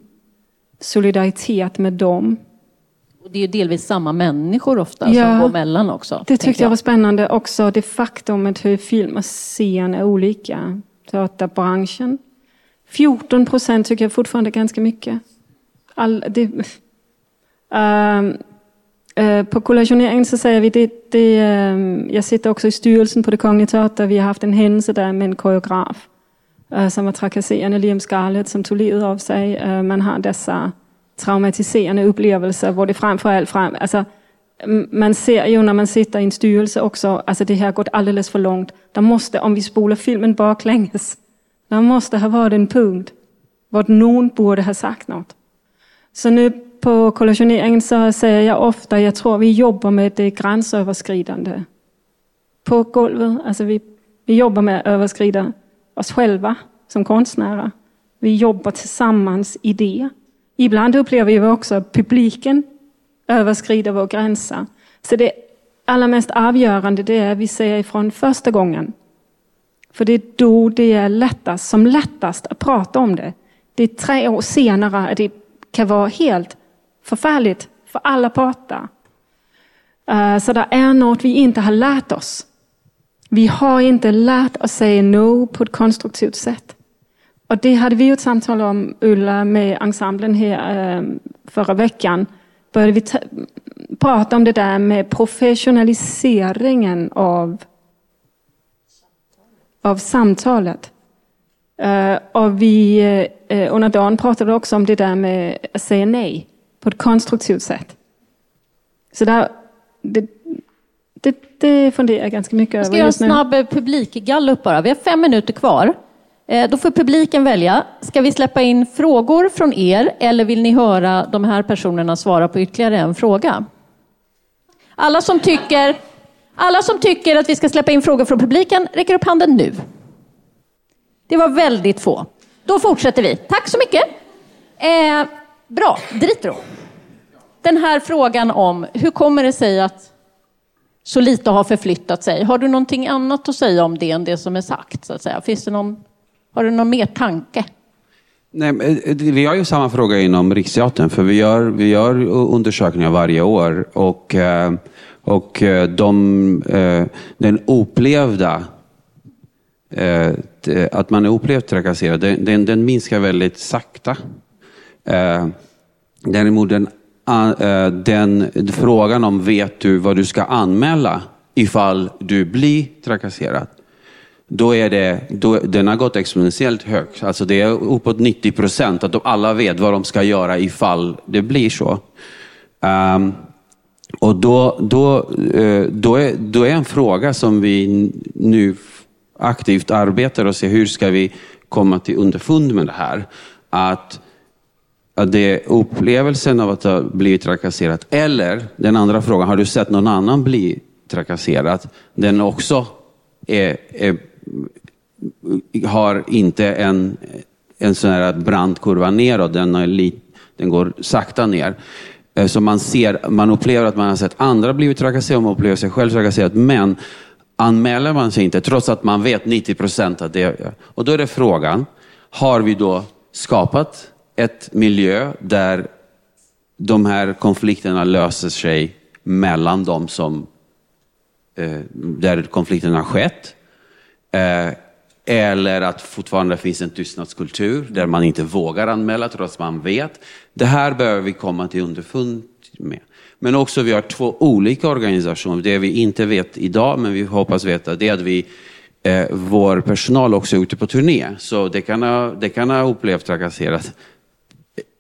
Solidaritet med dem. Och det är ju delvis samma människor ofta ja, som går mellan också. Det tyckte jag. jag var spännande också. Det faktumet hur film och scen är olika. Teaterbranschen. 14 procent tycker jag fortfarande är ganska mycket. All, det, uh, uh, på kollationeringen så säger vi det, det uh, jag sitter också i styrelsen på det Kungliga Teater. Vi har haft en händelse där med en koreograf uh, som var trakasserande, Liam Scarlett, som tog livet av sig. Uh, man har dessa traumatiserande upplevelser, hvor det framförallt fram, alltså, man ser ju när man sitter i en styrelse också, alltså det här har gått alldeles för långt. Det måste, om vi spolar filmen baklänges, det måste ha varit en punkt var någon borde ha sagt något. Så nu på kollationeringen så säger jag ofta, jag tror vi jobbar med det gränsöverskridande. På golvet, alltså vi, vi jobbar med att överskrida oss själva som konstnärer. Vi jobbar tillsammans i det. Ibland upplever vi också att publiken överskrider våra gränser. Så det allra mest avgörande det är att vi säger ifrån första gången. För det är då det är lättast, som lättast att prata om det. Det är tre år senare, det kan vara helt förfärligt för alla parter. Eh, så det är något vi inte har lärt oss. Vi har inte lärt oss säga no på ett konstruktivt sätt. Och det hade vi ett samtal om, Ulla, med ensemblen här uh, förra veckan. Började vi prata om det där med professionaliseringen av, av samtalet. Uh, och vi uh, under dagen pratade också om det där med att säga nej på ett konstruktivt sätt. Så där, det, det, det funderar jag ganska mycket över Ska jag göra en snabb eh, publikgallup bara? Vi har fem minuter kvar. Eh, då får publiken välja. Ska vi släppa in frågor från er eller vill ni höra de här personerna svara på ytterligare en fråga? Alla som tycker, alla som tycker att vi ska släppa in frågor från publiken räcker upp handen nu. Det var väldigt få. Då fortsätter vi. Tack så mycket. Eh, bra, Dritro. Den här frågan om hur kommer det sig att så lite har förflyttat sig. Har du någonting annat att säga om det än det som är sagt? Så att säga? Finns det någon, har du någon mer tanke? Nej, eh, vi har ju samma fråga inom Riksteatern, för vi gör, vi gör undersökningar varje år. Och, eh, och eh, de, den upplevda, att man är upplevt trakasserad, den, den minskar väldigt sakta. Däremot den, den frågan om vet du vad du ska anmäla ifall du blir trakasserad, då är det, då, den har gått exponentiellt högt. Alltså det är uppåt 90 procent att de alla vet vad de ska göra ifall det blir så. Um, och då, då, eh, då, är, då är en fråga som vi nu aktivt arbetar och ser hur ska vi komma till underfund med det här. Att, att det är upplevelsen av att ha blivit trakasserad. Eller den andra frågan, har du sett någon annan bli trakasserad? Den också är, är har inte en, en sån här brant kurva neråt, den, den går sakta ner. Eh, så man, ser, man upplever att man har sett andra blivit trakasserade och man upplever sig själv trakasserad. Men anmäler man sig inte, trots att man vet 90 procent att det är... Och då är det frågan, har vi då skapat ett miljö där de här konflikterna löser sig mellan de som, eh, där konflikten har skett? Eh, eller att fortfarande finns en tystnadskultur där man inte vågar anmäla trots att man vet. Det här behöver vi komma till underfund med. Men också vi har två olika organisationer. Det vi inte vet idag, men vi hoppas veta, det är att vi, eh, vår personal också är ute på turné. Så det kan ha, det kan ha upplevt trakasserat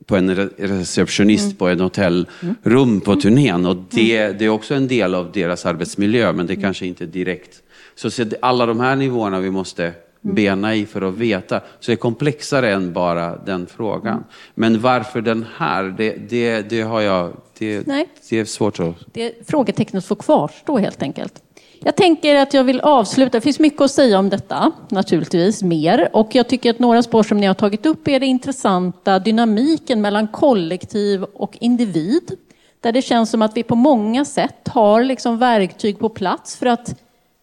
på en receptionist mm. på ett hotellrum på turnén. Och det, det är också en del av deras arbetsmiljö, men det kanske inte direkt. Så alla de här nivåerna vi måste Mm. bena i för att veta. Så det är komplexare än bara den frågan. Mm. Men varför den här, det, det, det har jag, det, Nej. det är svårt att... Det frågetecknet får kvarstå helt enkelt. Jag tänker att jag vill avsluta. Det finns mycket att säga om detta, naturligtvis, mer. Och jag tycker att några spår som ni har tagit upp är det intressanta dynamiken mellan kollektiv och individ. Där det känns som att vi på många sätt har liksom verktyg på plats för att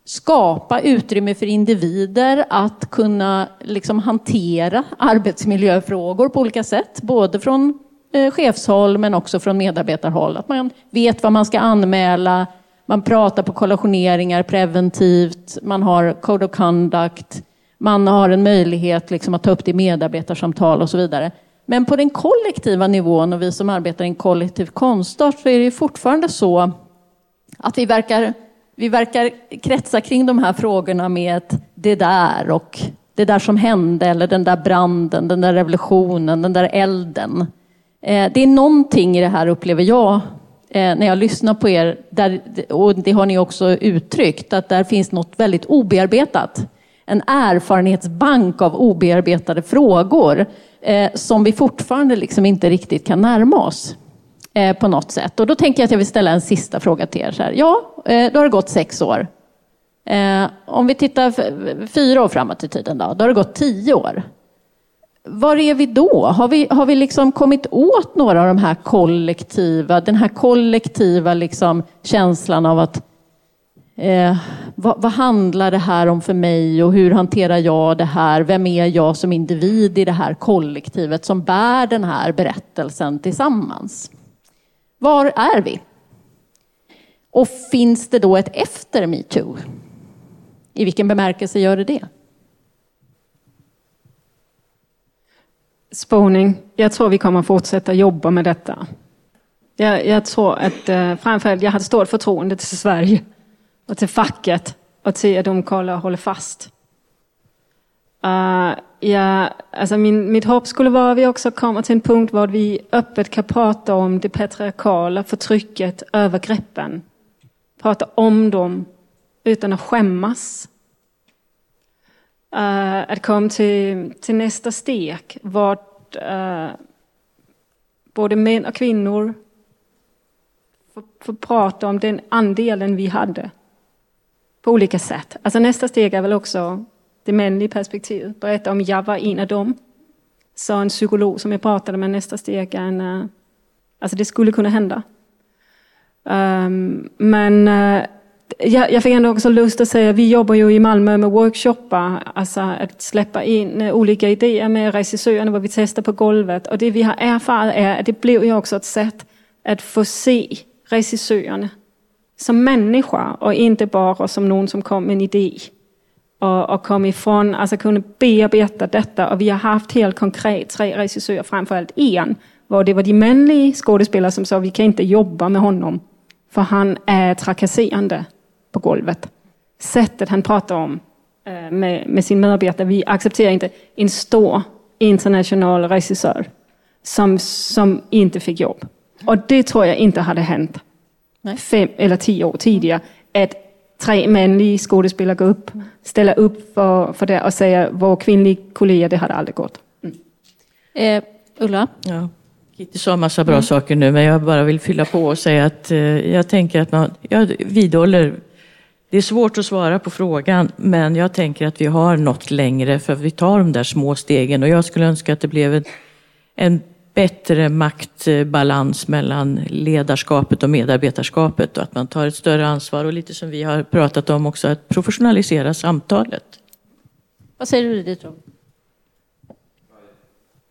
skapa utrymme för individer att kunna liksom hantera arbetsmiljöfrågor på olika sätt. Både från eh, chefshåll men också från medarbetarhåll. Att man vet vad man ska anmäla, man pratar på kollationeringar preventivt, man har code of conduct, man har en möjlighet liksom att ta upp det i medarbetarsamtal och så vidare. Men på den kollektiva nivån och vi som arbetar i en kollektiv konstart så är det fortfarande så att vi verkar vi verkar kretsa kring de här frågorna med ett det där och det där som hände eller den där branden, den där revolutionen, den där elden. Eh, det är någonting i det här upplever jag eh, när jag lyssnar på er, där, och det har ni också uttryckt, att där finns något väldigt obearbetat. En erfarenhetsbank av obearbetade frågor eh, som vi fortfarande liksom inte riktigt kan närma oss. Eh, på något sätt. Och då tänker jag att jag vill ställa en sista fråga till er. Så här. Ja, Eh, då har det gått sex år. Eh, om vi tittar fyra år framåt i tiden, då, då har det gått tio år. Var är vi då? Har vi, har vi liksom kommit åt några av de här kollektiva, den här kollektiva liksom känslan av att Eh, vad, vad, handlar det här om för mig och hur hanterar jag det här? Vem är jag som individ i det här kollektivet som bär den här berättelsen tillsammans? Var är vi? Och finns det då ett efter metoo? I vilken bemärkelse gör det det? Spåning. Jag tror vi kommer fortsätta jobba med detta. Jag, jag tror att eh, framförallt, jag har stort förtroende till Sverige och till facket och till att de kollar och håller fast. Uh, ja, alltså min, mitt hopp skulle vara att vi också kommer till en punkt var vi öppet kan prata om det patriarkala förtrycket, övergreppen. Prata om dem utan att skämmas. Uh, att komma till, till nästa steg, vart uh, både män och kvinnor får, får prata om den andelen vi hade på olika sätt. Alltså nästa steg är väl också det manliga perspektivet. Berätta om jag var en av dem. Sa en psykolog som jag pratade med. Nästa steg är en, uh, alltså det skulle kunna hända. Um, men uh, jag, jag fick ändå också lust att säga, vi jobbar ju i Malmö med workshoppar, alltså att släppa in eh, olika idéer med regissörerna, vad vi testar på golvet. Och det vi har erfarit är att det blev ju också ett sätt att få se regissörerna som människa och inte bara som någon som kom med en idé. Och, och kom ifrån, alltså kunde bearbeta detta. Och vi har haft helt konkret tre regissörer, framförallt en, var det var de manliga skådespelare som sa vi kan inte jobba med honom. För han är trakasserande på golvet. Sättet han pratar om eh, med, med sin medarbetare, vi accepterar inte en stor internationell regissör som, som inte fick jobb. Och det tror jag inte hade hänt Nej. fem eller tio år tidigare. Att tre manliga skådespelare går upp, ställer upp för, för det och säger vår kvinnliga kollega, det hade aldrig gått. Mm. Eh, Ulla? Ja. Kitty sa massa bra mm. saker nu, men jag bara vill fylla på och säga att eh, jag tänker att man, jag vidhåller det är svårt att svara på frågan, men jag tänker att vi har nått längre för vi tar de där små stegen och jag skulle önska att det blev en, en bättre maktbalans mellan ledarskapet och medarbetarskapet och att man tar ett större ansvar och lite som vi har pratat om också att professionalisera samtalet. Vad säger du Ditro?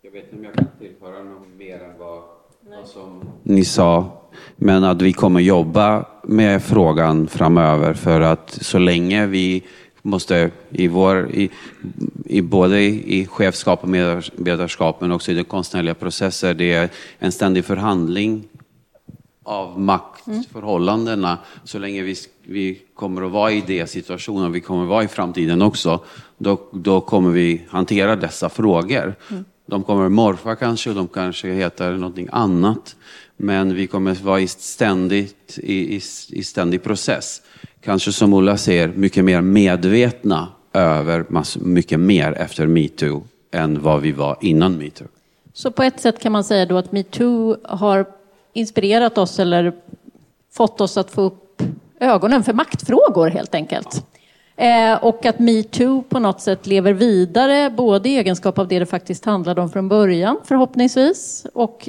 Jag vet inte om jag kan tillföra något mer än vad, vad som ni sa. Men att vi kommer jobba med frågan framöver för att så länge vi måste i, vår, i, i både i chefskap och medarbetarskap men också i de konstnärliga processer. Det är en ständig förhandling av maktförhållandena mm. så länge vi, vi kommer att vara i det situationen, vi kommer att vara i framtiden också, då, då kommer vi hantera dessa frågor. Mm. De kommer morfa kanske, de kanske heter någonting annat. Men vi kommer vara i, ständigt, i, i, i ständig process kanske som Ulla säger, mycket mer medvetna över mycket mer efter metoo än vad vi var innan metoo. Så på ett sätt kan man säga då att metoo har inspirerat oss eller fått oss att få upp ögonen för maktfrågor helt enkelt. Eh, och att metoo på något sätt lever vidare, både i egenskap av det det faktiskt handlade om från början, förhoppningsvis, och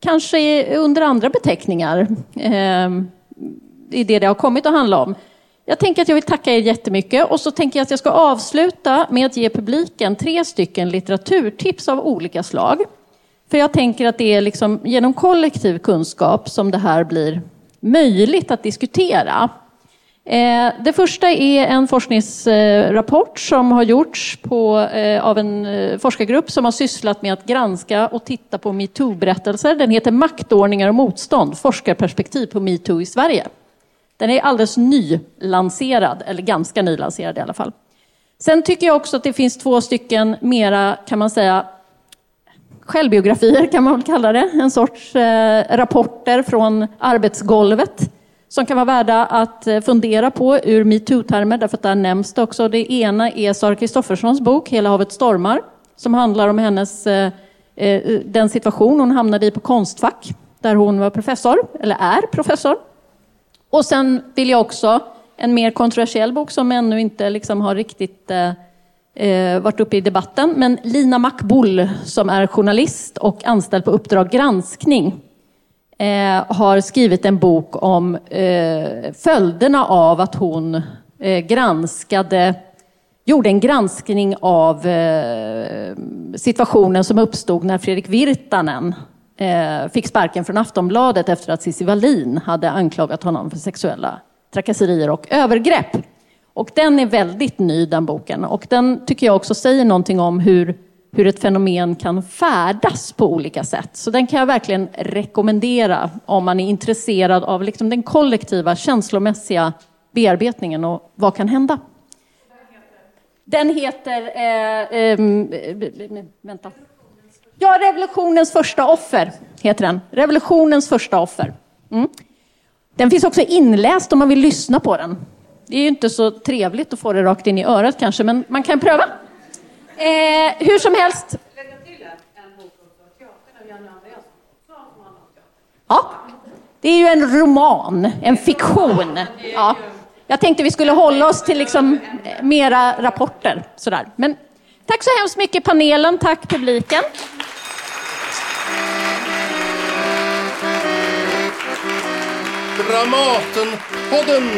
kanske under andra beteckningar. Eh, i det det har kommit att handla om. Jag tänker att jag vill tacka er jättemycket och så tänker jag att jag ska avsluta med att ge publiken tre stycken litteraturtips av olika slag. För jag tänker att det är liksom genom kollektiv kunskap som det här blir möjligt att diskutera. Eh, det första är en forskningsrapport som har gjorts på, eh, av en eh, forskargrupp som har sysslat med att granska och titta på metoo-berättelser. Den heter Maktordningar och motstånd, forskarperspektiv på metoo i Sverige. Den är alldeles nylanserad, eller ganska nylanserad i alla fall. Sen tycker jag också att det finns två stycken mera, kan man säga, självbiografier kan man väl kalla det. En sorts eh, rapporter från arbetsgolvet som kan vara värda att eh, fundera på ur metoo-termer, därför att där nämns det också. Det ena är Sara Kristofferssons bok Hela havet stormar, som handlar om hennes, eh, eh, den situation hon hamnade i på Konstfack, där hon var professor, eller är professor. Och sen vill jag också, en mer kontroversiell bok som ännu inte liksom har riktigt eh, varit uppe i debatten, men Lina Makbull som är journalist och anställd på Uppdrag granskning eh, har skrivit en bok om eh, följderna av att hon eh, granskade gjorde en granskning av eh, situationen som uppstod när Fredrik Virtanen eh, fick sparken från Aftonbladet efter att Cissi Wallin hade anklagat honom för sexuella trakasserier och övergrepp. Och den är väldigt ny, den boken. Och den tycker jag också säger någonting om hur, hur ett fenomen kan färdas på olika sätt. Så den kan jag verkligen rekommendera om man är intresserad av liksom den kollektiva känslomässiga bearbetningen och vad kan hända. Den heter... Eh, eh, vänta. Ja, Revolutionens första offer heter den. Revolutionens första offer. Mm. Den finns också inläst om man vill lyssna på den. Det är ju inte så trevligt att få det rakt in i örat kanske, men man kan pröva. Eh, hur som helst. Ja, det är ju en roman, en fiktion. Ja. Jag tänkte vi skulle hålla oss till liksom mera rapporter. Sådär. Men tack så hemskt mycket panelen, tack publiken. Dramatenpodden!